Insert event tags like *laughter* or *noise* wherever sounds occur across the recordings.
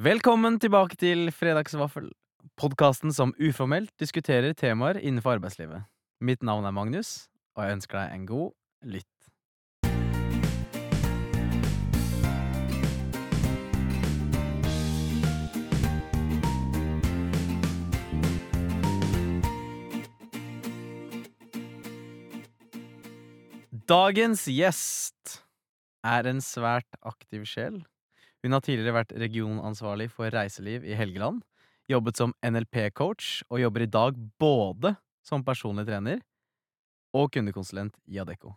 Velkommen tilbake til Fredagsvaffel, podkasten som uformelt diskuterer temaer innenfor arbeidslivet. Mitt navn er Magnus, og jeg ønsker deg en god lytt. Dagens gjest er en svært aktiv sjel. Hun har tidligere vært regionansvarlig for reiseliv i Helgeland, jobbet som NLP-coach og jobber i dag både som personlig trener og kundekonsulent i Adecco.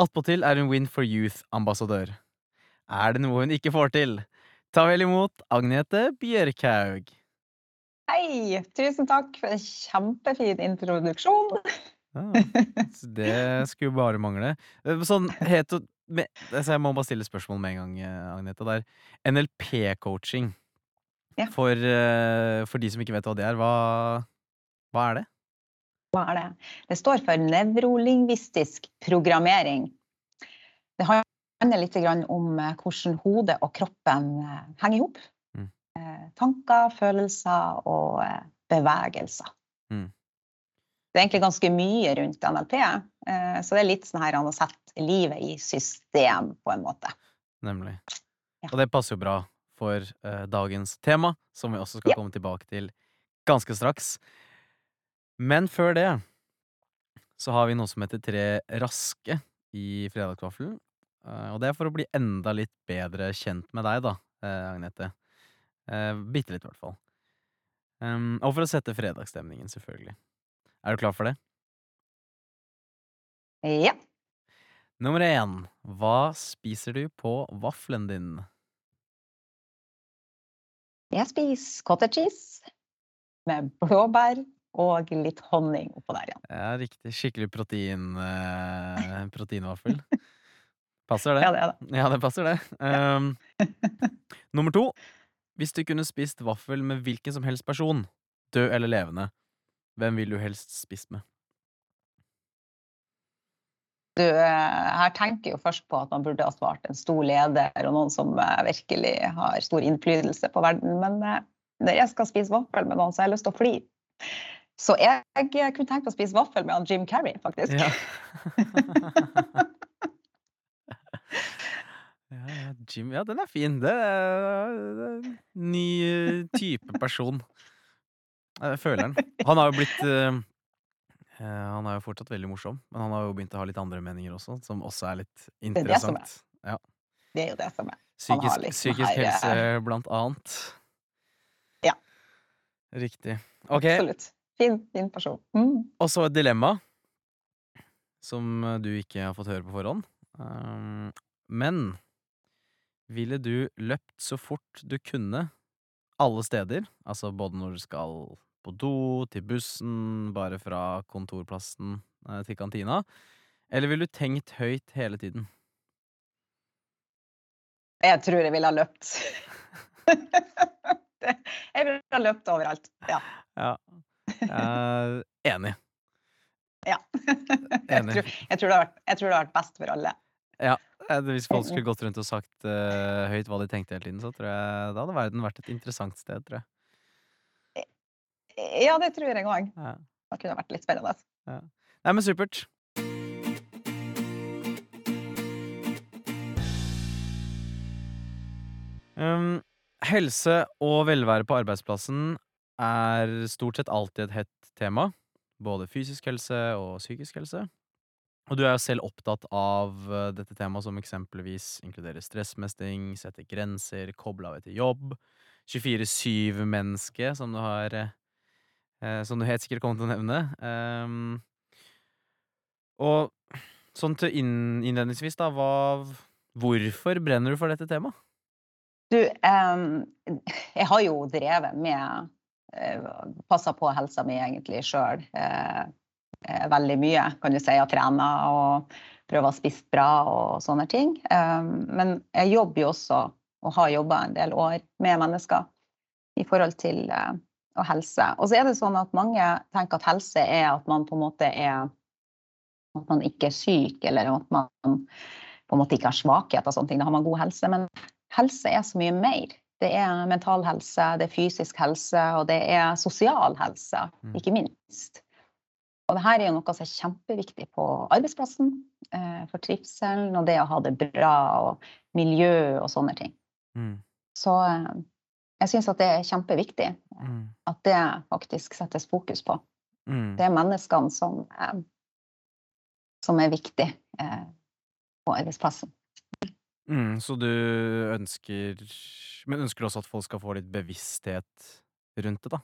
Attpåtil er hun Win for Youth-ambassadør. Er det noe hun ikke får til? Ta vel imot Agnete Bjørkhaug. Hei! Tusen takk for en kjempefin introduksjon. Ja, det skulle bare mangle. Sånn Sånn med, altså Jeg må bare stille spørsmål med en gang, Agneta. Agnete. Det er NLP-coaching. Ja. For, eh, for de som ikke vet hva det er, hva, hva er det? Hva er det? Det står for nevrolingvistisk programmering. Det handler litt om eh, hvordan hodet og kroppen eh, henger i hop. Mm. Eh, Tanker, følelser og eh, bevegelser. Mm. Det er egentlig ganske mye rundt NLP, eh, så det er litt sånn her har satt livet i system, på en måte. Nemlig. Ja. Og det passer jo bra for uh, dagens tema, som vi også skal Ja. komme tilbake til ganske straks. Men før det så har vi noe som heter Tre raske i Fredagsvaffelen. Uh, og det er for å bli enda litt bedre kjent med deg, da, uh, Agnete. Eh, Bitte litt, i hvert fall. Um, og for å sette fredagsstemningen, selvfølgelig. Er du klar for det? Ja. Nummer én. Hva spiser du på vaffelen din? Jeg spiser cottage cheese med blåbær og litt honning oppå der ja. Ja, riktig. Skikkelig protein, eh, proteinvaffel. Passer det? Ja, det er det. Ja, det passer det. Um, *laughs* nummer to. Hvis du kunne spist vaffel med hvilken som helst person, død eller levende, hvem vil du helst spist med? Du, eh, her tenker jo først på at man burde ha svart en stor leder og noen som eh, virkelig har stor innflytelse på verden. Men eh, når jeg skal spise vaffel med noen, så har jeg lyst til å fly. Så jeg, jeg kunne tenkt å spise vaffel med han Jim Carrey, faktisk. Ja. *laughs* ja, Jim Ja, den er fin. Det er, en ny eh, type person. Jeg føler den. Han har jo blitt eh, eh, Han er jo fortsatt veldig morsom, men han har jo begynt å ha litt andre meninger også, som også er litt er det er. interessant. Ja. Det er jo det som er. Han Psykisk, liksom psykisk her, eh, helse, blant annet. Ja. Riktig. Ok, Absolutt. Fin, fin person. Mm. og så et dilemma som eh, du ikke har fått høre på forhånd. Um, men ville du løpt så fort du kunne alle steder, altså både når du skal på do, til bussen, bare fra kontorplassen eh, til kantina, eller ville du tenkt høyt hele tiden? Jeg tror jeg ville ha løpt. *laughs* Jeg ville ha løpt overalt. Ja. Ja. Er enig. ja. *laughs* Jeg, Enig. tror, jeg, tror vært, jeg tror det har vært best for alle. Ja. Hvis folk skulle gått rundt og sagt uh, høyt hva de tenkte hele tiden, så tror jeg da hadde verden vært et interessant sted, tror jeg. Ja, det tror jeg òg. Ja. Det kunne vært litt spennende. Nei, men supert. Um, helse og velvære på arbeidsplassen er stort sett alltid et hett tema. Både fysisk helse og psykisk helse. Og du er jo selv opptatt av eh, dette temaet som eksempelvis inkluderer stressmestring, sette grenser, koble av etter jobb, 24-7-menneske, som du har eh, Som du helt sikkert kommer til å nevne. Um, og sånn til innledningsvis, da, hva Hvorfor brenner du for dette temaet? Du, em, jeg har jo drevet med uh, Passa på helsa mi egentlig sjøl veldig mye, kan du si. Jeg trener og prøver å spise bra og sånne ting. Em, men jeg jobber jo også, og har jobba en del år, med mennesker i forhold til eh, og helse. Og så er det sånn at mange tenker at helse er at man på en måte er At man ikke er syk, eller at man på en måte ikke har svakheter og sånne ting. Da har man god helse. Men helse er så mye mer. Det er mental helse, det er fysisk helse, og det er sosial helse, Mm. ikke minst. Og det her er jo noe som er kjempeviktig på arbeidsplassen, eh, for trivselen og det å ha det bra og miljø og sånne ting. Mm. Så eh, jeg syns at det er kjempeviktig Mm. at det faktisk settes fokus på. Mm. Det er menneskene som, eh, som er viktig eh, på arbeidsplassen. Mm. Så du ønsker Men ønsker du også at folk skal få litt bevissthet rundt det, da?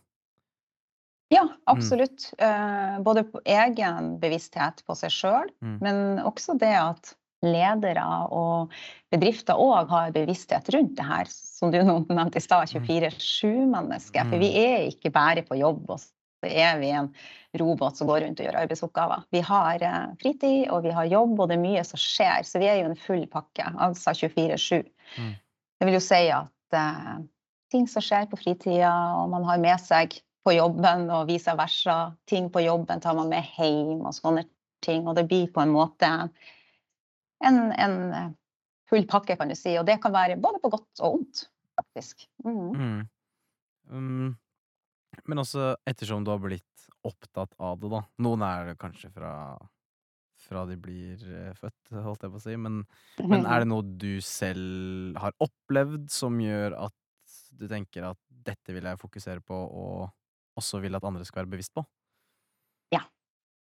Ja, absolutt. Eh, både på egen bevissthet på seg sjøl, Mm. men også det at ledere og bedrifter òg har bevissthet rundt det her, som du nevnte i stad, 24-7-mennesker. For vi er ikke bare på jobb, og så er vi en robot som går rundt og gjør arbeidsoppgaver. Vi har eh, fritid, og vi har jobb, og det er mye som skjer. Så vi er jo en full pakke, altså 24-7. Mm. Det vil jo si at uh, ting som skjer på fritida, og man har med seg på jobben, og vice versa. Ting på jobben tar man med hjem, og sånne ting. Og det blir på en måte en, en eh, full pakke, kan du si. Og det kan være både på godt og ondt, faktisk. Mm. Mm. Um, men også ettersom du har blitt opptatt av det, da. Noen er det kanskje fra, fra de blir eh, født, holdt jeg på å si. Men, men er det noe du selv har opplevd som gjør at du tenker at dette vil jeg fokusere på, og også vil at andre skal være bevisst på?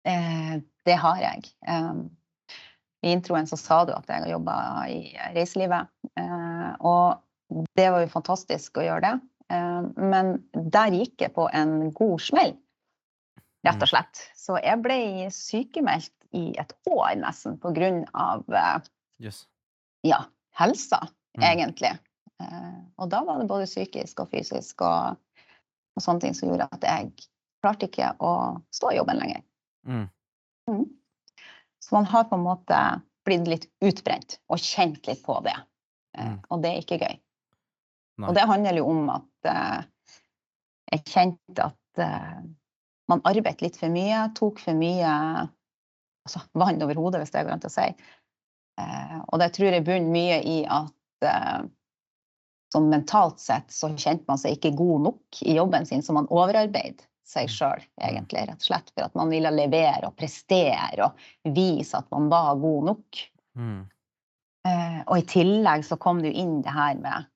Eh, det har jeg. Um, I introen så sa du at jeg har jobba i reiselivet. Eh, og det var jo fantastisk å gjøre det. Eh, men der gikk jeg på en god smell, rett og slett. Så jeg ble sykemeldt i et år nesten på grunn av yes. Ja, helsa, Mm. egentlig. Eh, og da var det både psykisk og fysisk og, og sånne ting som gjorde at jeg klarte ikke å stå i jobben lenger. Mm. Mm. Så man har på en måte blitt litt utbrent og kjent litt på det. Eh, Mm. Og det er ikke gøy. Nei. Og det handler jo om at uh, jeg kjente at uh, man arbeidet litt for mye, tok for mye altså, vann over hodet, hvis det går an å si. Uh, og det tror jeg bunner mye i at uh, sånn mentalt sett så kjente man seg ikke god nok i jobben sin, så man overarbeidet seg sjøl, egentlig, rett og slett. For at man ville levere og prestere og vise at man var god nok. Mm. Eh, og i tillegg så kom det jo inn det her med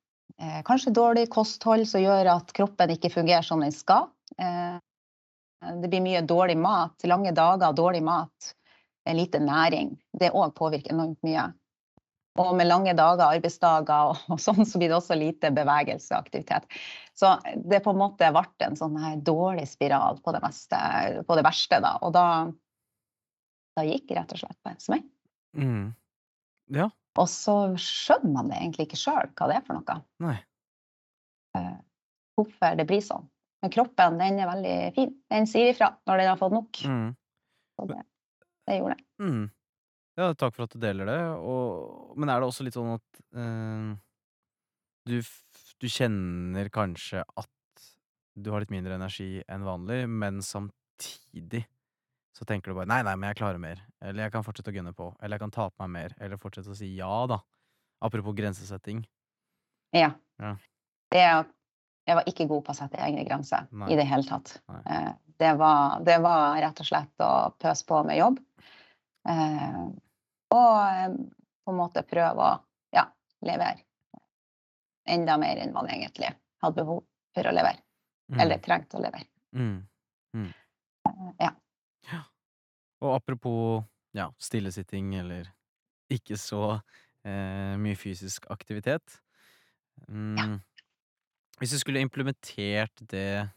eh, kanskje dårlig kosthold som gjør at kroppen ikke fungerer som den skal. Eh, det blir mye dårlig mat, lange dager, dårlig mat, lite næring. Det òg påvirker enormt mye. Og med lange dager, arbeidsdager og, og sånn, så blir det også lite bevegelse og aktivitet. Så det på en måte ble en sånn her dårlig spiral på det, meste, på det verste, da. Og da, da gikk rett og slett på en smell. Mm. Ja. Og så skjønner man det egentlig ikke sjøl hva det er for noe. Nei. eh, Hvorfor det blir sånn. Men kroppen den er veldig fin. Den sier ifra når den har fått nok. Mm. Så det, det gjorde den. Mm. Ja, takk for at du deler det. Og, men er det også litt sånn at eh, du, du kjenner kanskje at du har litt mindre energi enn vanlig, men samtidig så tenker du bare nei, nei, men jeg klarer mer. Eller jeg kan fortsette å gunne på. Eller jeg kan ta på meg mer. Eller fortsette å si ja, da. Apropos grensesetting. Ja. Ja. Det, jeg var ikke god på å sette egne grenser Nei. i det hele tatt. Eh, Det var, det var rett og slett å pøse på med jobb. Og eh, på en måte prøve å ja, levere enda mer enn man egentlig hadde behov for å levere. Mm. Eller trengte å levere. mm. Ja. Og apropos ja, stillesitting eller ikke så eh, mye fysisk aktivitet mm, Hvis du skulle implementert det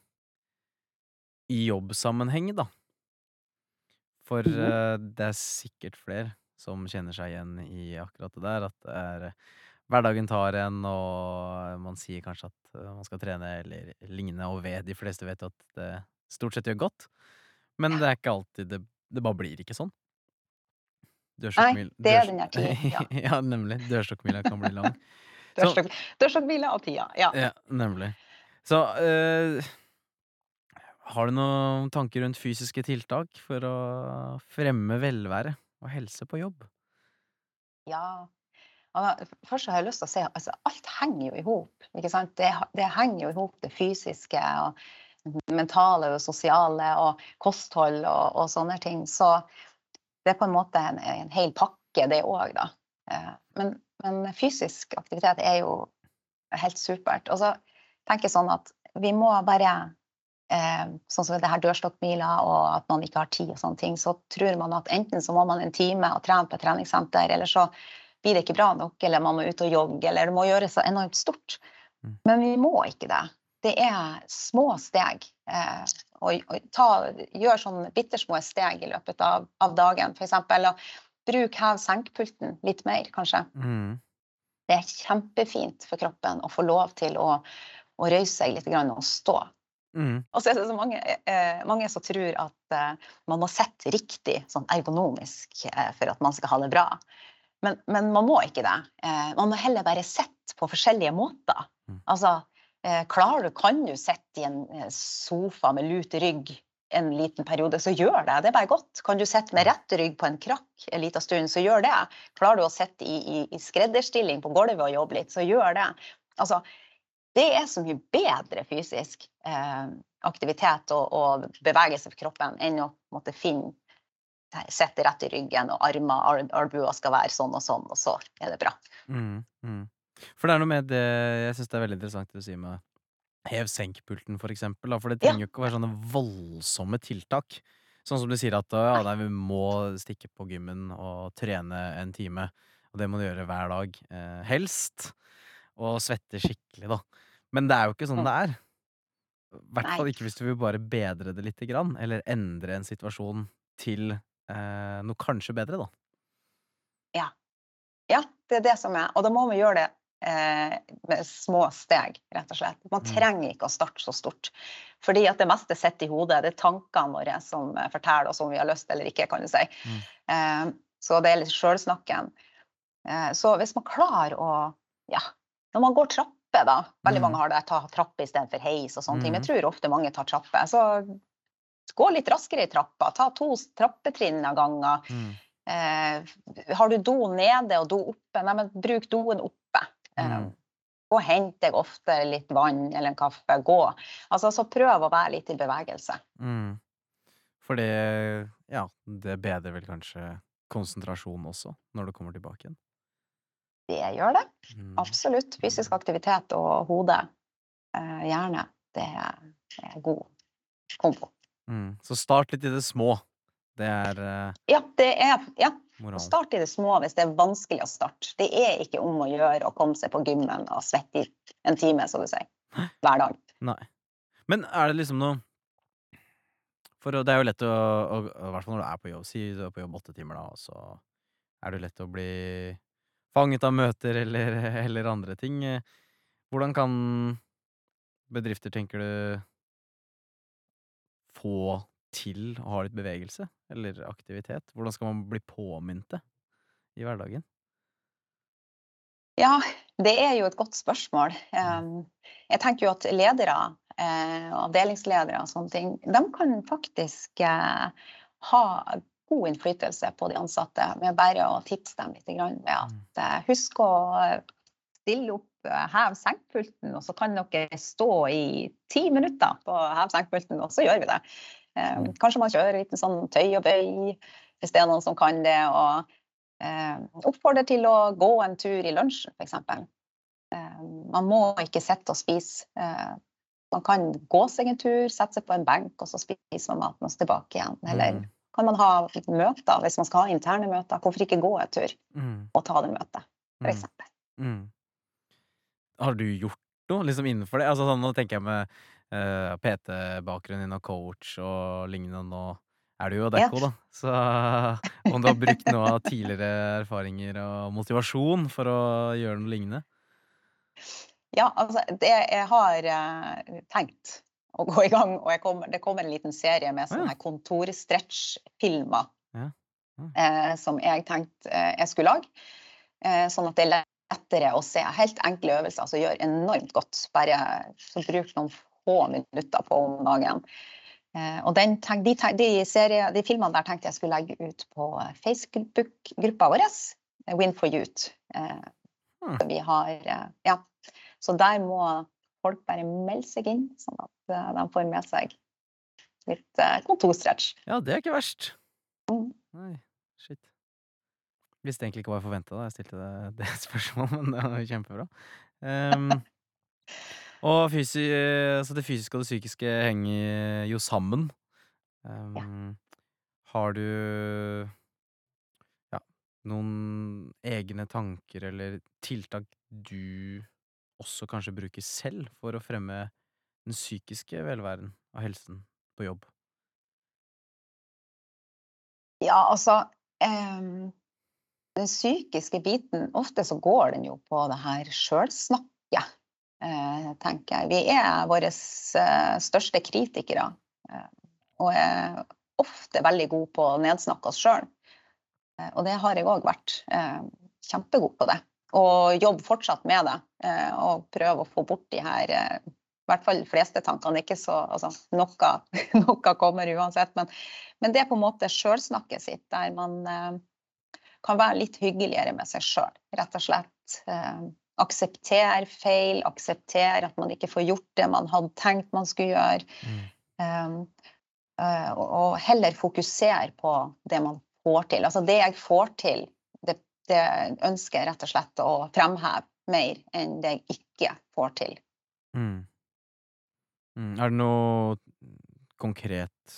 i jobbsammenheng, da For Mhm. eh, det er sikkert flere som kjenner seg igjen i akkurat det der. At det er, hverdagen tar en, og man sier kanskje at eh, man skal trene eller lignende, og ved de fleste vet jo at det stort sett gjør godt. Men det er ikke alltid det, det bare blir ikke sånn. Nei, det er den der tiden, *laughs* ja. ja, nemlig. Dørstokkmila kan bli lang. *laughs* Dørstokk- Dørstokkmila og tida. Ja. Ja, nemlig. Så øh, har du noen tanker rundt fysiske tiltak for å fremme velvære og helse på jobb? ja. først har jeg lyst til å si at altså, alt henger jo i hop. Det, det henger jo i hop, det fysiske og mentale og sosiale og kosthold og, og, sånne ting. Så det er på en måte en, en hel pakke, det òg, da. Eh, men, men, fysisk aktivitet er jo helt supert. Og så tenker jeg sånn at vi må bare sånn som det her dørstokkmila og at man ikke har tid og sånne ting, så tror man at enten så må man en time og trene på et treningssenter, eller så blir det ikke bra nok, eller man må ut og jogge, eller det må gjøres så enormt stort. Mm. Men vi må ikke det. Det er små steg. Eh, og, og ta, gjør sånn bittersmå steg i løpet av, av dagen. F.eks. bruk hev-senk-pulten litt mer, kanskje. Mm. Det er kjempefint for kroppen å få lov til å, å røyse seg litt og stå. Mm. Og så er det så mange, eh, mange som tror at eh, man må sette riktig sånn ergonomisk eh, for at man skal ha det bra. Men, men man må ikke det. Eh, man må heller bare sette på forskjellige måter. Mm. Altså, eh, klarer du, kan du sitte i en eh, sofa med lut rygg en liten periode, så gjør det. Det er bare godt. Kan du sitte med rett rygg på en krakk en liten stund, så gjør det. Klarer du å sitte i, i, i skredderstilling på gulvet og jobbe litt, så gjør det. Altså, det er så mye bedre fysisk eh, aktivitet og, og, bevegelse for kroppen enn å måtte finne Sette rett i ryggen, og armer, albuer skal være sånn og sånn, og så er det bra. Mm, mm. For det er noe med det Jeg syns det er veldig interessant det du sier med hev-senk-pulten, for eksempel. For det trenger jo ja. ikke å være sånne voldsomme tiltak. Sånn som du sier at ja, nei, vi må stikke på gymmen og trene en time. Og det må du gjøre hver dag. Eh, helst. Og svette skikkelig, da. Men det er jo ikke sånn det er. I hvert fall ikke hvis du vil bare bedre det lite grann, eller endre en situasjon til eh, noe kanskje bedre, da. Ja. Ja, det er det som er. Og da må vi gjøre det eh, med små steg, rett og slett. Man mm. trenger ikke å starte så stort. Fordi at det meste sitter i hodet. Det er tankene våre som eh, forteller oss om vi har lyst eller ikke, kan du si. Mm. Eh, så det er litt sjølsnakken. Eh, så hvis man klarer å Ja, når man går trapp trapper, da. Veldig mange mm. har det, Jeg tar trappe istedenfor heis og sånne ting. Men jeg mm. tror ofte mange tar trapper. Så gå litt raskere i trappa. Ta to trappetrinn av gangen. Mm. Eh, har du do nede og do oppe, nei, men bruk doen oppe. Eh, mm. Gå og hent deg ofte litt vann eller en kaffe. Gå. Altså, så prøv å være litt i bevegelse. Mm. For det, ja, det bedrer vel kanskje konsentrasjonen også, når du kommer tilbake igjen? Det gjør det. Mm. Absolutt. Fysisk aktivitet og hode, eh, hjerne, det er god kombo. Mm. Så start litt i det små. Det er uh, Ja, det er ja. Start i det små hvis det er vanskelig å starte. Det er ikke om å gjøre å komme seg på gymmen og svette i en time, så du sier. Hver dag. Nei. Men er det liksom noe For det er jo lett å, å I hvert fall når du er på jobb. Si du er på jobb åtte timer, da, og så er det lett å bli fanget av møter eller, eller andre ting. Hvordan kan bedrifter, tenker du, få til å ha litt bevegelse eller aktivitet? Hvordan skal man bli påminnet det i hverdagen? Ja, det er jo et godt spørsmål. Mm. Jeg tenker jo at ledere, eh, avdelingsledere og sånne ting, de kan faktisk eh, ha god innflytelse på de ansatte med bare å tipse dem litt med at mm. eh, husk å stille opp, eh, hev senkpulten, og så kan dere stå i ti minutter på hev senkpulten, og så gjør vi det. Eh, mm. Kanskje man kjører litt sånn tøy og bøy, hvis det er noen som kan det. Og eh, oppfordrer til å gå en tur i lunsjen, f.eks. Eh, man må ikke sitte og spise. Eh, man kan gå seg en tur, sette seg på en benk, og så spiser man maten og så tilbake igjen. Eller mm kan man ha møter hvis man skal ha interne møter. Hvorfor ikke gå en tur mm. og ta det møtet, f.eks. Mm. mm. Har du gjort noe liksom innenfor det? Altså, sånn, nå tenker jeg med uh, eh, PT-bakgrunnen din og coach og lignende. Nå er du jo Dekko, ja. da. Så *laughs* om du har brukt noe av tidligere erfaringer og motivasjon for å gjøre noe lignende? Ja, altså det jeg har uh, tenkt å gå i gang. Og kom, det kommer en liten serie med sånne kontorstretch-filmer ja. ja. eh, som jeg tenkte eh, jeg skulle lage. Eh, sånn at det er lettere å se. Helt enkle øvelser som gjør enormt godt. Bare så bruk noen få minutter på om dagen. Eh, og den, de, de, serie, de, filmene der tenkte jeg skulle legge ut på Facebook-gruppa vår, Win for Youth. Eh, Mm. Vi har eh, Ja. Så der må folk bare melde seg inn, sånn at eh, de får med seg litt eh, kontorstretch. Ja, det er ikke verst. Mm. Nei, shit. Visste egentlig ikke hva jeg forventa da jeg stilte det, *laughs* det spørsmålet, men det var jo kjempebra. Um, *laughs* og fysi, altså det fysiske og det psykiske henger jo sammen. Ehm, Har du ja, noen egne tanker eller tiltak du også kanskje bruke selv for å fremme den psykiske velværen og helsen på jobb? Ja, altså um, Den psykiske biten, ofte så går den jo på det her sjølsnakket, uh, tenker jeg. Vi er våre eh, største kritikere. Uh, og er ofte veldig gode på å nedsnakke oss sjøl. og det har jeg òg vært. kjempegod på det. Og jobbe fortsatt med det. eh, og prøve å få bort de her eh, i hvert fall de fleste tankene. Ikke så, altså, noe, *laughs* noe kommer uansett. Men, men det er på en måte sjølsnakket sitt, der man eh, kan være litt hyggeligere med seg sjøl, rett og slett. Eh, akseptere feil, akseptere at man ikke får gjort det man hadde tenkt man skulle gjøre. Um, eh, og, og heller fokusere på det man får til. Altså det jeg får til, det, ønsker jeg rett og slett å fremheve mer enn det jeg ikke får til. Mm. Mm. Er det noe konkret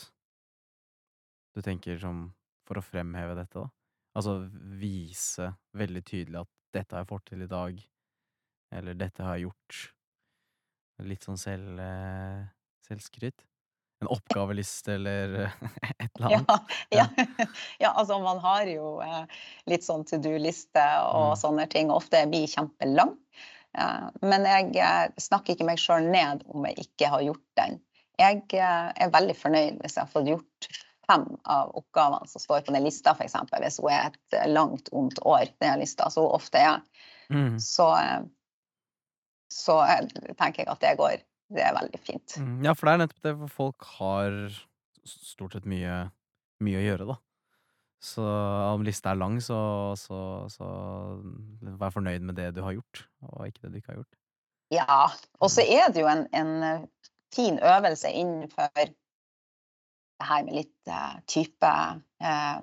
du tenker som for å fremheve dette, da? Altså vise veldig tydelig at 'dette har jeg fått til i dag', eller 'dette har jeg gjort'. Litt sånn selv, eh, selvskryt? En oppgaveliste eller *laughs* et eller annet? *laughs* ja. *laughs* ja, altså man har jo eh, litt sånn to do-liste og Mm. sånne ting. Ofte blir kjempelang. Eh, men jeg eh, snakker ikke meg sjøl ned om jeg ikke har gjort den. Jeg eh, er veldig fornøyd hvis jeg har fått gjort fem av oppgavene som står på den lista, f.eks. Hvis hun er et eh, langt, ondt år, den lista, så ofte er, Mm. så, eh, så eh, tenker jeg at det går. Det er veldig fint. Mm. Ja, for det er nettopp det, for folk har stort sett mye, mye å gjøre, da. Så om lista er lang, så, så, så vær fornøyd med det du har gjort, og ikke det du ikke har gjort. Ja, og så er det jo en, en eh, fin øvelse innenfor det her med litt uh, type uh,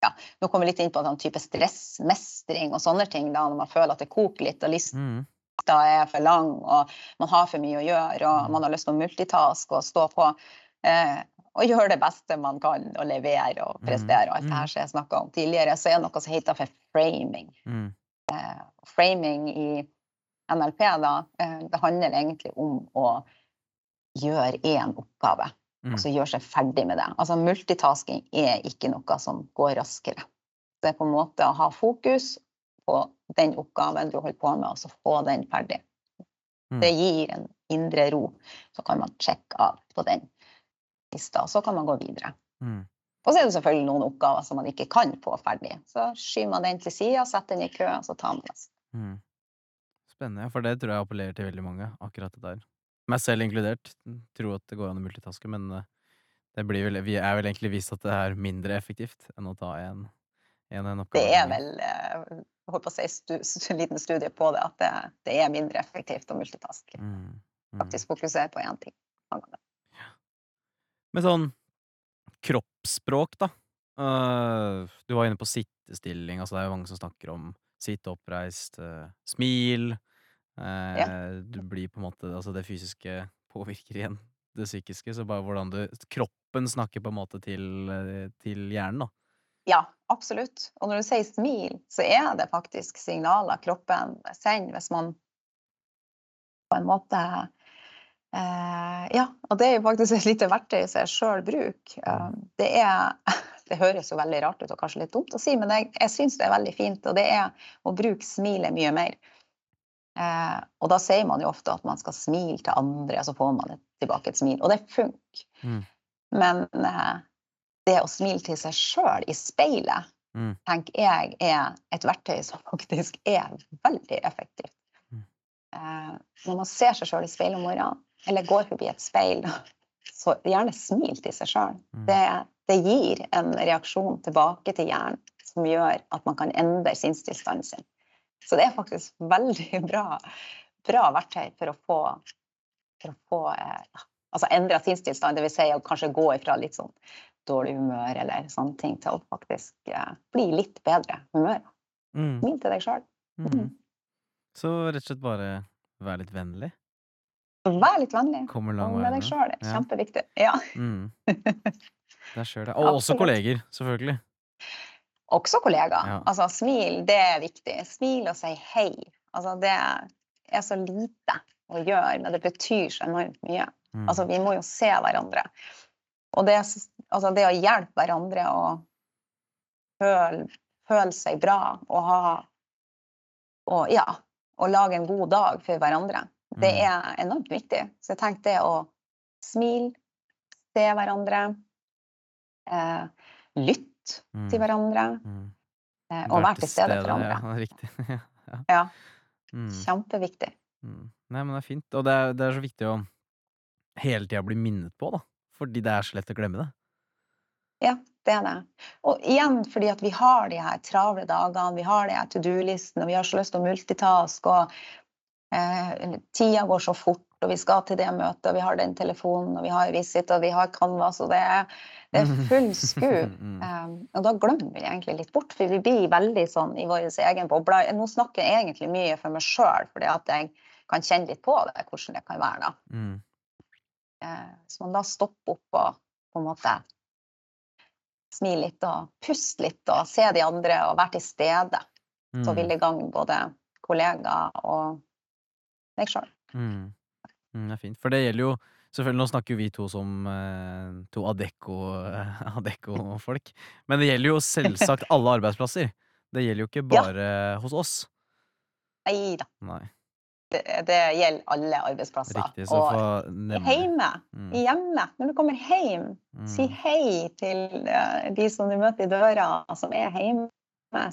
ja, Nå kommer vi litt inn på sånn type stressmestring og sånne ting, da, når man føler at det koker litt og lista Mm. Er for lang og man har for mye å gjøre og Mm. man har lyst til å multitaske og stå på eh, og gjøre det beste man kan og levere og Mm. prestere og alt det Mm. her som jeg snakka om tidligere, så er det noe som heter for framing Mm. framing i NLP, da, eh, det handler egentlig om å gjøre én oppgave, Mm. og så gjøre seg ferdig med det. Altså multitasking er ikke noe som går raskere. Det er på en måte å ha fokus på den oppgaven du holder på med, og så få den ferdig. Mm. Det gir en indre ro. Så kan man sjekke av på den lista, og så kan man gå videre. Mm. Og så er det selvfølgelig noen oppgaver som man ikke kan få ferdig. Så skyver man den til sida, setter den i kø, og så tar man resten. Mm. Spennende, for det tror jeg appellerer til veldig mange, akkurat det der. Meg selv inkludert. Tror at det går an å multitaske, men eh, det blir vel, vi er vel egentlig vist at det er mindre effektivt enn å ta en, en oppgave. Det er vel eh, jeg holdt på å si stu, en liten studie på det, at det, det er mindre effektivt å multitaske. Mm. Mm. Faktisk fokusere på én ting. Ja. Med sånn kroppsspråk, da. Uh, du var inne på sittestilling. Altså det er jo mange som snakker om sitte oppreist, uh, smil. eh, Du blir på en måte Altså det fysiske påvirker igjen det psykiske. Så bare hvordan du Kroppen snakker på en måte til, eh, til hjernen, da. Ja, absolutt. Og når du sier smil, så er det faktisk signaler kroppen sender hvis man på en måte eh, Ja, og det er jo faktisk et lite verktøy som jeg sjøl bruker. Eh, det er *laughs* Det høres jo veldig rart ut og kanskje litt dumt å si, men jeg, jeg syns det er veldig fint. Og det er å bruke smilet mye mer. Eh, og da sier man jo ofte at man skal smile til andre, og så får man et, tilbake et smil. Og det funker. Mm. Men eh, det å smile til seg sjøl i speilet, Mm. tenker jeg er et verktøy som *laughs* faktisk er veldig effektivt. Mm. Eh, når man ser seg sjøl i speilet om morgenen, eller går forbi et speil, *laughs* så gjerne smil til seg sjøl. Mm. Det, det gir en reaksjon tilbake til hjernen som gjør at man kan endre sinnstilstanden sin. Så det er faktisk *laughs* veldig bra, bra verktøy for å få, for å få eh, altså endra sinnstilstand. Dvs. Si å kanskje gå ifra litt sånn dårlig humør eller sånne ting til å faktisk eh, bli litt bedre humør. Mm. Min til deg sjøl. Mm. Så rett og slett bare være litt vennlig? Vær litt vennlig. Kommer lang vei med deg sjøl. Ja. Kjempeviktig. Ja. Mm. Skjer sjøl, det. Og også kolleger, selvfølgelig. Også kollegaer. Ja. Altså, smil, det er viktig. Smil og si hei. Altså, det er så lite å gjøre, men det betyr så enormt mye. Mm. Altså, vi må jo se hverandre. Og det, altså, det å hjelpe hverandre å føle, føle seg bra og ha og, ja, og lage en god dag for hverandre, det Mm. er enormt viktig. Så jeg tenkte det å smile, se hverandre, eh, lytte Mm. til hverandre Mm. eh, og være til stede for andre. Ja, *laughs* riktig. *laughs* ja. Ja, Mm. kjempeviktig. Mm. Nei, men det er fint. Og det er, det er så viktig å hele tida bli minnet på, da. Fordi det er så lett å glemme det. Ja, det er det. Og igjen fordi at vi har de her travle dagene, vi har de her to do-listene, og vi har så lyst til å multitaske, og eh, tida går så fort, og vi skal til det møtet, og vi har den telefonen, og vi har Visit, og vi har Canvas, og det er, det er *laughs* full sku. Mm. Um, og da glemmer vi egentlig litt bort, for vi blir veldig sånn i vår egen boble. Nå snakker jeg egentlig mye for meg sjøl, fordi at jeg kan kjenne litt på det, hvordan det kan være. da. Mm. Eh, så man da stopper opp og på en måte smile litt og puste litt og se de andre og være til stede, så Mm. vil det gagne både kollegaer og deg sjøl. Mm. Mm, det er fint. For det gjelder jo Selvfølgelig, nå snakker vi to som eh, to Adecco- eh, *laughs* Adecco-folk. Men det gjelder jo selvsagt *laughs* alle arbeidsplasser. Det gjelder jo ikke Ja. bare hos oss. Nei da, det, det gjelder alle arbeidsplasser. riktig. Så og hjemme, Mm, hjemme, når du kommer hjem, si mm, hei til eh, de som du møter i døra, som er hjemme.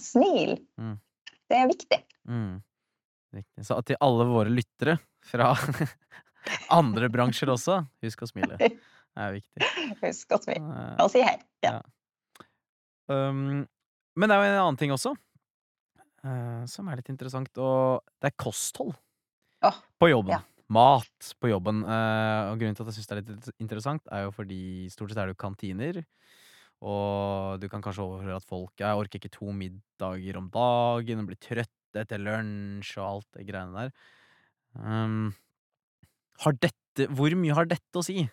Smil. Mm. Det er viktig. mm. Riktig. Så til alle våre lyttere fra *laughs* andre bransjer også, husk å smile. Det er viktig. Husk å smile Eh, og si hei. Ja. Um, men det er jo en annen ting også, uh, som er litt interessant, og det er kosthold På jobben. ja. Mat på jobben. eh, og grunnen til at jeg syns det er litt interessant, er jo fordi stort sett er det jo kantiner. Og du kan kanskje overhøre at folk Jeg orker ikke to middager om dagen og blir trøtt etter lunsj og alt det greiene der. Um, har dette Hvor mye har dette å si?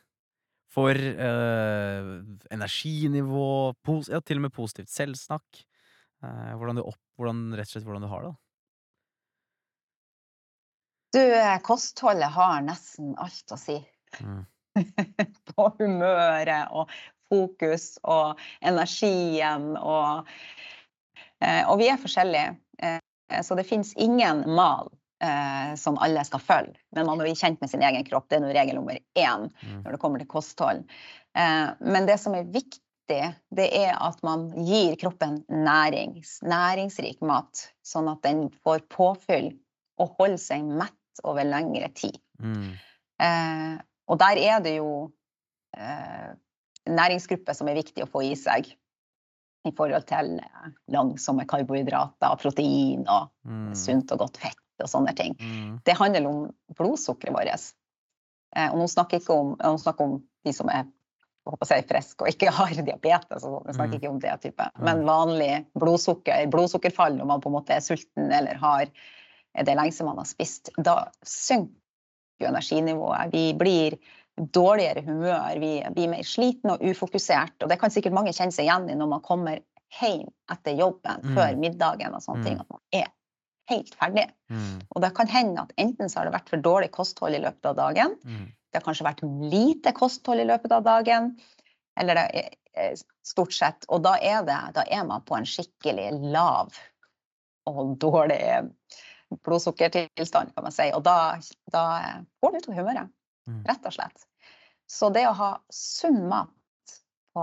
For uh, energinivå, ja, til og med positivt selvsnakk. Uh, hvordan, du opp, hvordan, rett og slett hvordan du har det. Du, kostholdet har nesten alt å si. Mm. *laughs* På humøret og fokus og energien og eh, Og vi er forskjellige, eh, så det fins ingen mal eh, som alle skal følge. Men man må bli kjent med sin egen kropp. Det er noe regel nummer én Mm. når det kommer til kosthold. Men det som er viktig, det er at man gir kroppen nærings, næringsrik mat, sånn at den får påfyll og holder seg mett over lengre tid. Mm. Eh, og der er det jo eh, næringsgrupper som er viktig å få i seg. I forhold til eh, langsomme karbohydrater, protein og Mm. sunt og godt fett og sånne ting. Mm. Det handler om blodsukkeret vårt. Eh, og nå snakker jeg ikke om, jeg snakker om de som er jeg håper si, friske og ikke har diabetes. Og sånn. Jeg snakker Mm. ikke om det type. Men vanlig blodsukker, blodsukkerfall når man på en måte er sulten eller har det er lenge siden man har spist, da synker jo energinivået. Vi blir dårligere humør, vi blir mer sliten og ufokusert. Og det kan sikkert mange kjenne seg igjen i når man kommer hjem etter jobben Mm. før middagen og sånne Mm. ting, at man er helt ferdig. Mm. Og det kan hende at enten så har det vært for dårlig kosthold i løpet av dagen, Mm. det har kanskje vært lite kosthold i løpet av dagen, eller det er stort sett. Og da er, det, da er man på en skikkelig lav og dårlig blodsukkertilstand, kan man si. Og da, da går det utover humøret, Mm. rett og slett. Så det å ha sunn mat på,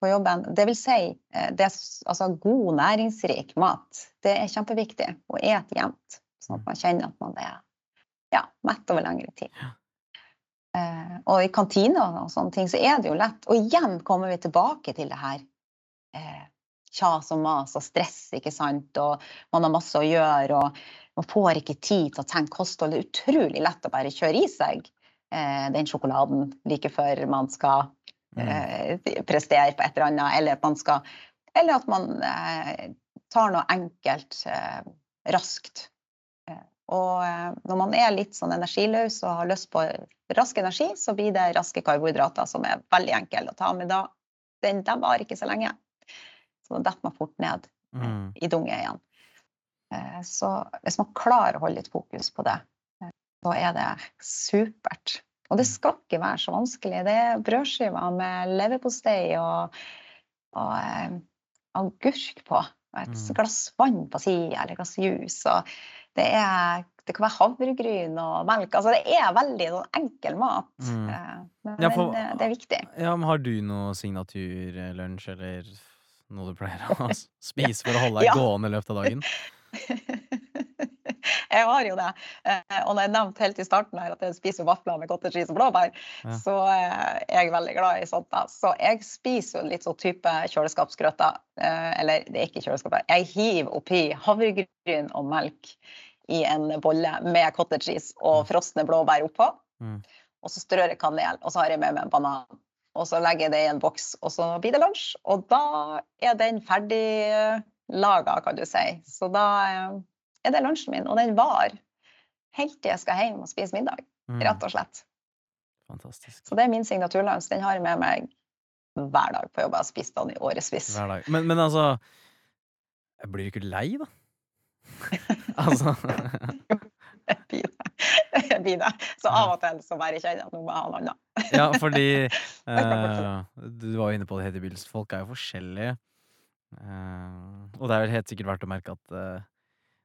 på jobben, det vil si eh, det, altså god, næringsrik mat, det er kjempeviktig å ete jevnt, sånn at man kjenner at man er ja, mett over lengre tid. Uh, og i kantina og sånne ting, så er det jo lett. Og igjen kommer vi tilbake til det her eh, kjas og mas og stress, ikke sant, og man har masse å gjøre, og man får ikke tid til å tenke kosthold. Det er utrolig lett å bare kjøre i seg eh, den sjokoladen like før man skal Mm. eh, prestere på et eller annet, eller at man skal Eller at man eh, tar noe enkelt eh, raskt. Eh, og eh, når man er litt sånn energiløs og har lyst på rask energi, så blir det raske karbohydrater som er veldig enkle å ta med da. Den, de varer ikke så lenge. Så da detter man fort ned Mm. i dunge igjen. Eh, Så hvis man klarer å holde litt fokus på det, eh, så er det supert. Og det skal ikke være så vanskelig. Det er brødskiver med leverpostei og, og um, agurk på. Og et Mm. glass vann på sida, eller et glass juice. Og det, er, det kan være havregryn og melk. Altså det er veldig sånn enkel mat. Mm. eh, Men Ja, for- eh, det er viktig. Ja, men har du noe signaturlunsj eller noe du pleier å *laughs* spise for å holde deg Ja. gående i løpet av dagen? *laughs* jeg har jo det. Eh, Og når jeg nevnte helt i starten her at jeg spiser vafler med cottage cheese og blåbær, Ja. så eh, er jeg veldig glad i sånt. da. Så jeg spiser jo litt sånn type kjøleskapsgrøter. eh, Eller det er ikke kjøleskapet. Jeg hiver oppi havregryn og melk i en bolle med cottage cheese og frosne blåbær oppå. Mm. Og så strør jeg kanel, og så har jeg med meg en banan. Og så legger jeg det i en boks, og så blir det lunsj. Og da er den ferdig laga, kan du si. Så da eh, er det lunsjen min, og den var helt til jeg skal hjem og spise middag. Mm. Rett og slett. Fantastisk. Så det er min signaturlunsj. Den har jeg med meg hver dag på jobb. Jeg har spist den i årevis. Men, men altså Jeg blir ikke lei, da? *laughs* altså Jeg blir det. Blir det. Så av og til så bare kjenner jeg at nå må jeg ha noe annet. Ja, fordi *laughs* eh, Du var jo inne på det, Hedi Bils. Folk er jo forskjellige. Eh, og det er vel helt sikkert verdt å merke at eh,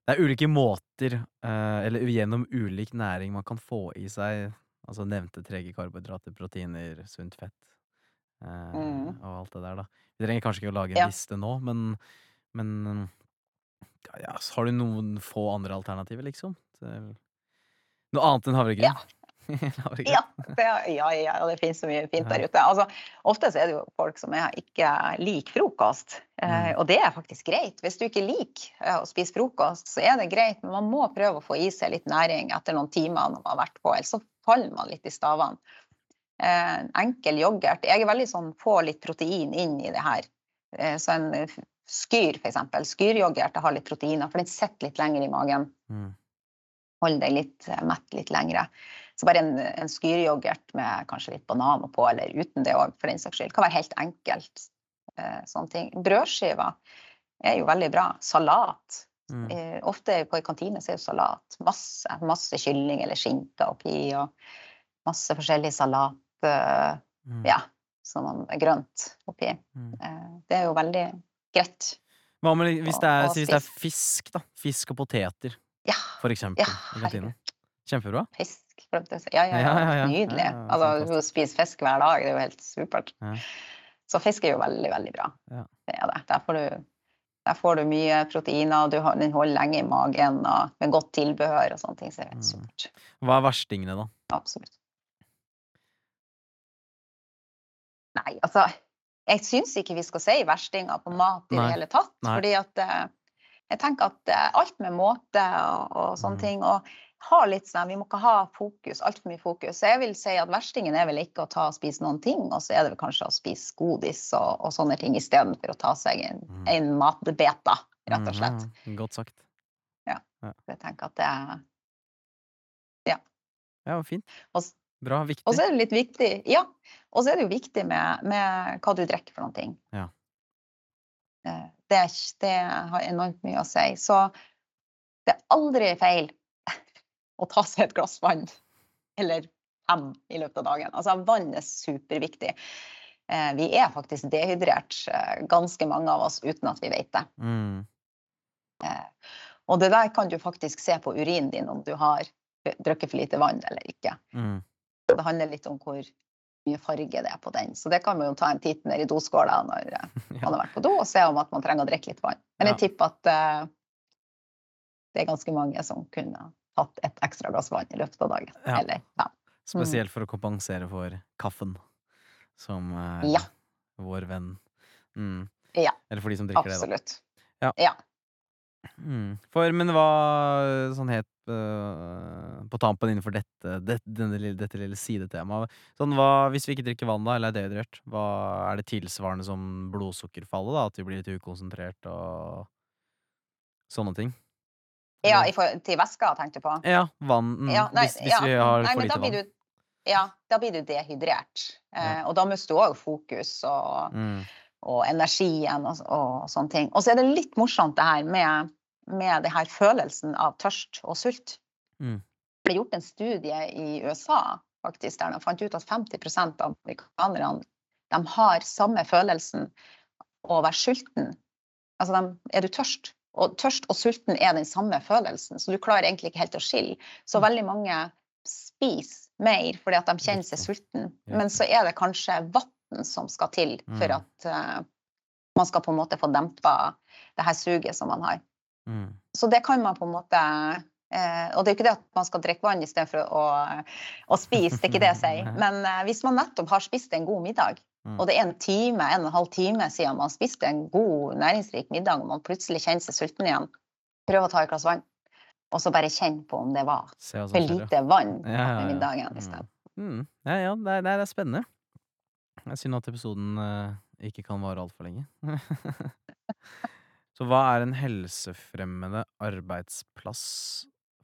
det er ulike måter, eh, eller gjennom ulik næring, man kan få i seg altså nevnte trege karbohydrater, proteiner, sunt fett eh, Mm. og alt det der, da. Vi trenger kanskje ikke å lage en Ja. liste nå, men, men ja, har du noen få andre alternativer, liksom? Til noe annet enn havregryn? Ja. *laughs* Ja, det, ja, ja, det finnes så mye fint der ute. Altså, ofte så er det jo folk som ikke liker frokost, eh, Mm. og det er faktisk greit. Hvis du ikke liker eh, å spise frokost, så er det greit, men man må prøve å få i seg litt næring etter noen timer når man har vært på, ellers så faller man litt i stavene. Eh, enkel yoghurt. Jeg er veldig sånn få litt protein inn i det her. Eh, så en skyr, eksempel. Skyryoghurt har litt proteiner, for den sitter litt lenger i magen Mm. Holde deg litt eh, mett litt lengre. Så bare en, en skyryoghurt med kanskje litt banan på, eller uten det òg, for den saks skyld, kan være helt enkelt. Eh, sånne ting. Brødskiver er jo veldig bra. Salat. Mm. Eh, ofte på en kantine så er jo salat. Masse, masse kylling eller skinke oppi, og masse forskjellig salat. Mm. ja, som man- er grønt oppi. Mm. Det er jo veldig greit. Hva med hvis det, er, hvis det er fisk, da? Fisk og poteter, Ja, for eksempel, Ja, i kantina. Kjempebra. fisk. glemte jeg å si. Ja, ja, Ja. Nydelig. Altså, å spise fisk hver dag, det er jo helt supert. Så fisk er jo veldig, veldig bra. Ja. Det er det. Der får du, der får du mye proteiner, du har, den holder lenge i magen, og med godt tilbehør og sånne ting. Så det er helt Mm. supert. Hva er verstingene, da? Absolutt. Nei, altså Jeg syns ikke vi skal si verstinger på mat i Nei. det hele tatt. Nei. Fordi at eh, jeg tenker at eh, alt med måte og, og sånne Mm. ting og ha litt sånn, Vi må ikke ha fokus, altfor mye fokus. Så jeg vil si at verstingen er vel ikke å ta og spise noen ting, og så er det vel kanskje å spise godis og, og sånne ting istedenfor å ta seg en, Mm. en matbeta, rett og slett. Mhm, Godt sagt. Ja, Jeg tenker at det er Ja, Ja, fint. Og Bra. Viktig. Og så er det litt viktig, ja, og så er det jo viktig med, med hva du drikker for noen ting. Ja. Det, er det har enormt mye å si. Så det er aldri feil å ta seg et glass vann, eller fem i løpet av dagen. Altså, vann er superviktig. Eh, Vi er faktisk dehydrert, eh, ganske mange av oss, uten at vi vet det. Mm. Eh, Og det der kan du faktisk se på urinen din om du har drukket for lite vann eller ikke. Mm. Det handler litt om hvor mye farge det er på den. Så det kan man jo ta en titt ned i doskåla når eh, *laughs* Ja. man har vært på do, og se om at man trenger å drikke litt vann. Men jeg Ja. tipper at uh, det er ganske mange som kunne hatt tatt et ekstra glass vann i løpet av dagen. Ja. Eller fem. Spesielt for å kompensere for kaffen, som uh, Ja. vår venn. Mm. Ja. Eller for de som drikker det, da. Absolutt. Ja. Mm. For, men hva sånn het uh, på tampen innenfor dette, dette, lille, dette lille sidetemaet Sånn hva, Hvis vi ikke drikker vann, da, eller er dehydrert, hva er det tilsvarende som blodsukkerfallet? da? At vi blir litt ukonsentrert og sånne ting? Ja, forhold til væska, tenkte du på? Ja, vann. Mm, Ja, nei, hvis, hvis ja. vi har Nei, for lite vann. du Ja, da blir du dehydrert. Eh, og da mister du òg fokus og, Mm. Og energien og, og sånne ting. Og så er det litt morsomt det her med, med det her følelsen av tørst og sult. Mm. Det ble gjort en studie i USA faktisk, der de fant ut at 50% av amerikanerne de har samme følelsen å være sulten. Altså, de, er du tørst? Og tørst og sulten er den samme følelsen, så du klarer egentlig ikke helt å skille. Så Mm. veldig mange spiser mer fordi at de kjenner seg sulten. Men så er det kanskje vann som skal til for Mm. at uh, man skal på en måte få dempa det her suget som man har. Mm. Så det kan man på en måte Uh, Og det er jo ikke det at man skal drikke vann istedenfor å, å spise, det er ikke det jeg *laughs* sier. Men uh, hvis man nettopp har spist en god middag, Mm. og det er en time, en og en halv time siden man spiste en god, næringsrik middag, og man plutselig kjenner seg sulten igjen, prøv å ta et glass vann. Og så bare kjenn på om det var for lite vann Ja, ja, ja. middagen Mm. i stedet. Mm. Ja, ja, det er, det er spennende. Det er synd at episoden eh, ikke kan vare altfor lenge. *laughs* så hva er en helsefremmende arbeidsplass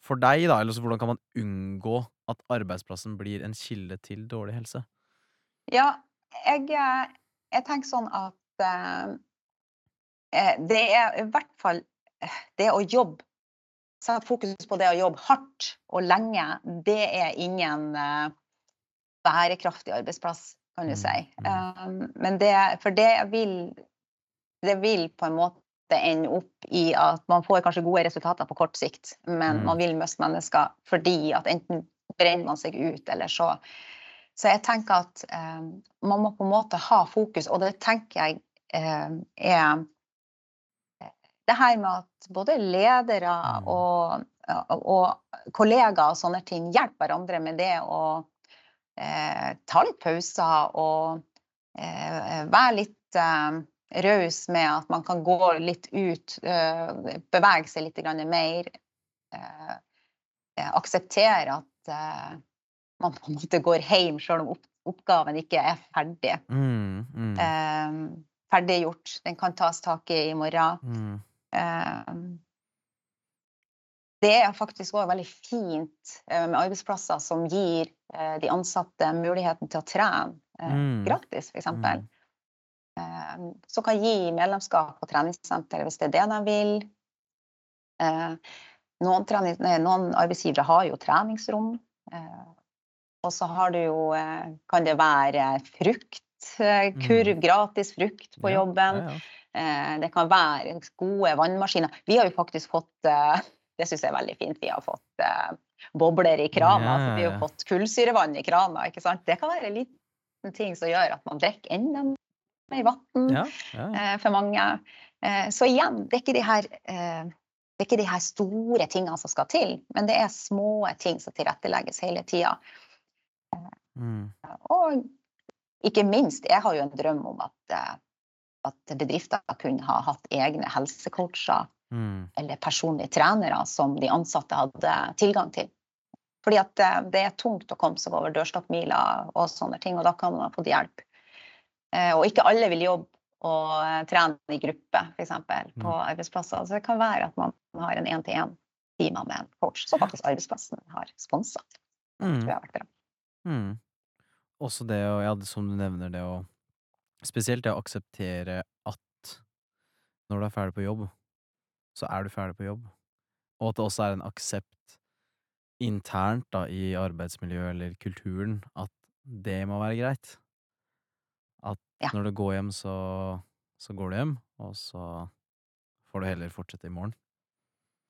for deg, da? Eller så hvordan kan man unngå at arbeidsplassen blir en kilde til dårlig helse? Ja, jeg, eh, jeg tenker sånn at eh, eh, det er i hvert fall eh, det å jobbe Sette fokus på det å jobbe hardt og lenge, det er ingen eh, bærekraftig arbeidsplass, kan du Mm, si. Um, men det, for det vil, det vil på en måte ende opp i at man får kanskje gode resultater på kort sikt, men Mm. man vil miste mennesker fordi at enten brenner man seg ut, eller så så jeg tenker at um, man må på en måte ha fokus, og det tenker jeg eh, er det her med at både ledere og, og, og kollegaer og sånne ting hjelper hverandre med det å eh, ta litt pauser og eh, være litt eh, raus med at man kan gå litt ut, eh, bevege seg litt grann mer. Eh, eh, akseptere at man på en måte går hjem selv om opp, oppgaven ikke er ferdig. Mm, mm, ferdiggjort. Den kan tas tak i i morgen. mm, det er faktisk òg veldig fint eh, med arbeidsplasser som gir eh, de ansatte muligheten til å trene eh, Mm. gratis, f.eks. mm. Så som kan gi medlemskap på treningssenter hvis det er det de vil. Noen, trening, nei, noen arbeidsgivere har jo treningsrom. Og så har du jo Kan det være frukt, kurv, gratis frukt på Ja, jobben. ja, ja. Det kan være gode vannmaskiner. Vi har jo faktisk fått Det syns jeg er veldig fint. Vi har fått eh, bobler i krana. Ja, så vi har fått kullsyrevann i krana. ikke sant? Det kan være en liten ting som gjør at man drikker enda mer vann ja, ja. eh, for mange. Eh, så igjen, det er de her eh, det er ikke de her store tingene som skal til, men det er små ting som tilrettelegges hele tida. Mm, Og ikke minst, jeg har jo en drøm om at, eh, at bedrifter kunne ha hatt egne helsecoacher mm, eller personlige trenere som de ansatte hadde tilgang til. Fordi at eh, det er tungt å komme seg over dørstokkmila og sånne ting, og da kan man ha fått hjelp. Eh, Og ikke alle vil jobbe og eh, trene i gruppe, f.eks. på Mm. arbeidsplasser. Så det kan være at man har en én-til-én-time med en coach som faktisk arbeidsplassen har sponsa. Det mm. jeg har vært bra. Mm. Også det å, ja, som du nevner, det å Spesielt det å akseptere at når du er ferdig på jobb, så er du ferdig på jobb. Og at det også er en aksept internt da, i arbeidsmiljøet eller kulturen at det må være greit. At Ja. når du går hjem, så, så går du hjem, og så får du heller fortsette i morgen.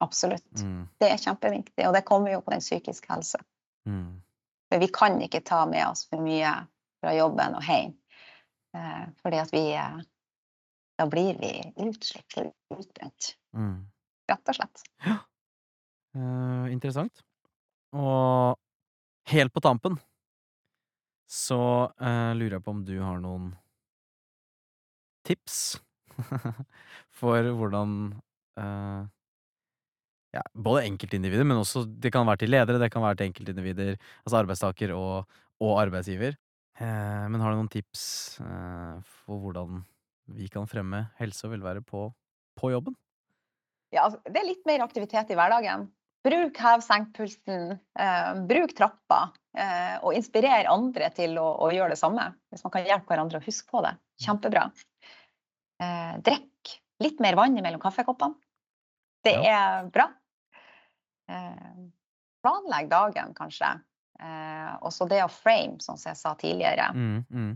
Absolutt. Mm, Det er kjempeviktig, og det kommer jo på den psykiske helse. mm, For vi kan ikke ta med oss for mye fra jobben og hjem. Eh, fordi at vi eh, Da blir vi utslitt og utbrent. mm. Rett og slett. Eh, interessant. Og helt på tampen så uh, lurer jeg på om du har noen tips *laughs* for hvordan uh, ja, både enkeltindivider, men også det kan være til ledere, det kan være til enkeltindivider, altså arbeidstaker og, og arbeidsgiver. Uh, men har du noen tips for hvordan vi kan fremme helse og velvære på, på jobben? Ja, altså, det er litt mer aktivitet i hverdagen. Bruk hev-senk-pulsen, eh, bruk trappa, eh, og inspirer andre til å, å, gjøre det samme. Hvis man kan hjelpe hverandre å huske på det. Kjempebra. Eh, drikk litt mer vann mellom kaffekoppene. Det ja. er bra. Eh, planlegg dagen, kanskje. Eh, og så det å frame, som jeg sa tidligere. Mm, mm.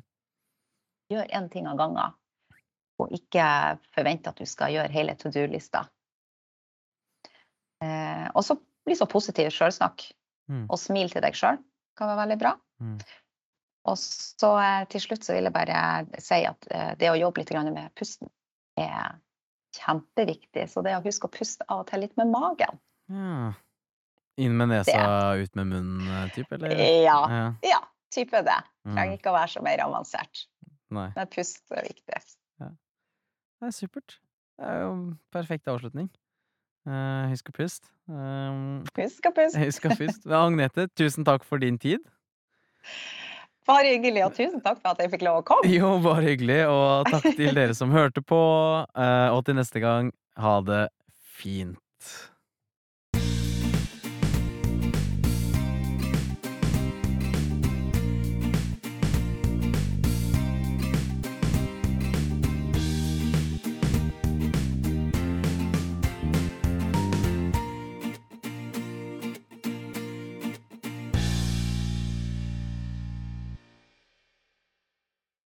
Gjør én ting av gangen. Og ikke forvente at du skal gjøre hele to do-lista. Eh, og så bli så positiv sjølsnakk. Mm. Og smil til deg sjøl kan være veldig bra. Mm. Og så eh, til slutt så vil jeg bare si at eh, det å jobbe litt med pusten er kjempeviktig. Så det å huske å puste av og til litt med magen. Ja. Inn med nesa, det. ut med munnen-type, eller? Ja. ja. ja type det. Mm. Trenger ikke å være så mer avansert. Nei. Men pust er viktig. Ja. Det er supert. Det er jo perfekt avslutning. Uh, husk å puste. Um, husk å puste. Husk å puste. Agnete, tusen takk for din tid. Bare hyggelig, og tusen takk for at jeg fikk lov å komme. Jo, bare hyggelig, og takk til dere som hørte på. Uh, og til neste gang, ha det fint.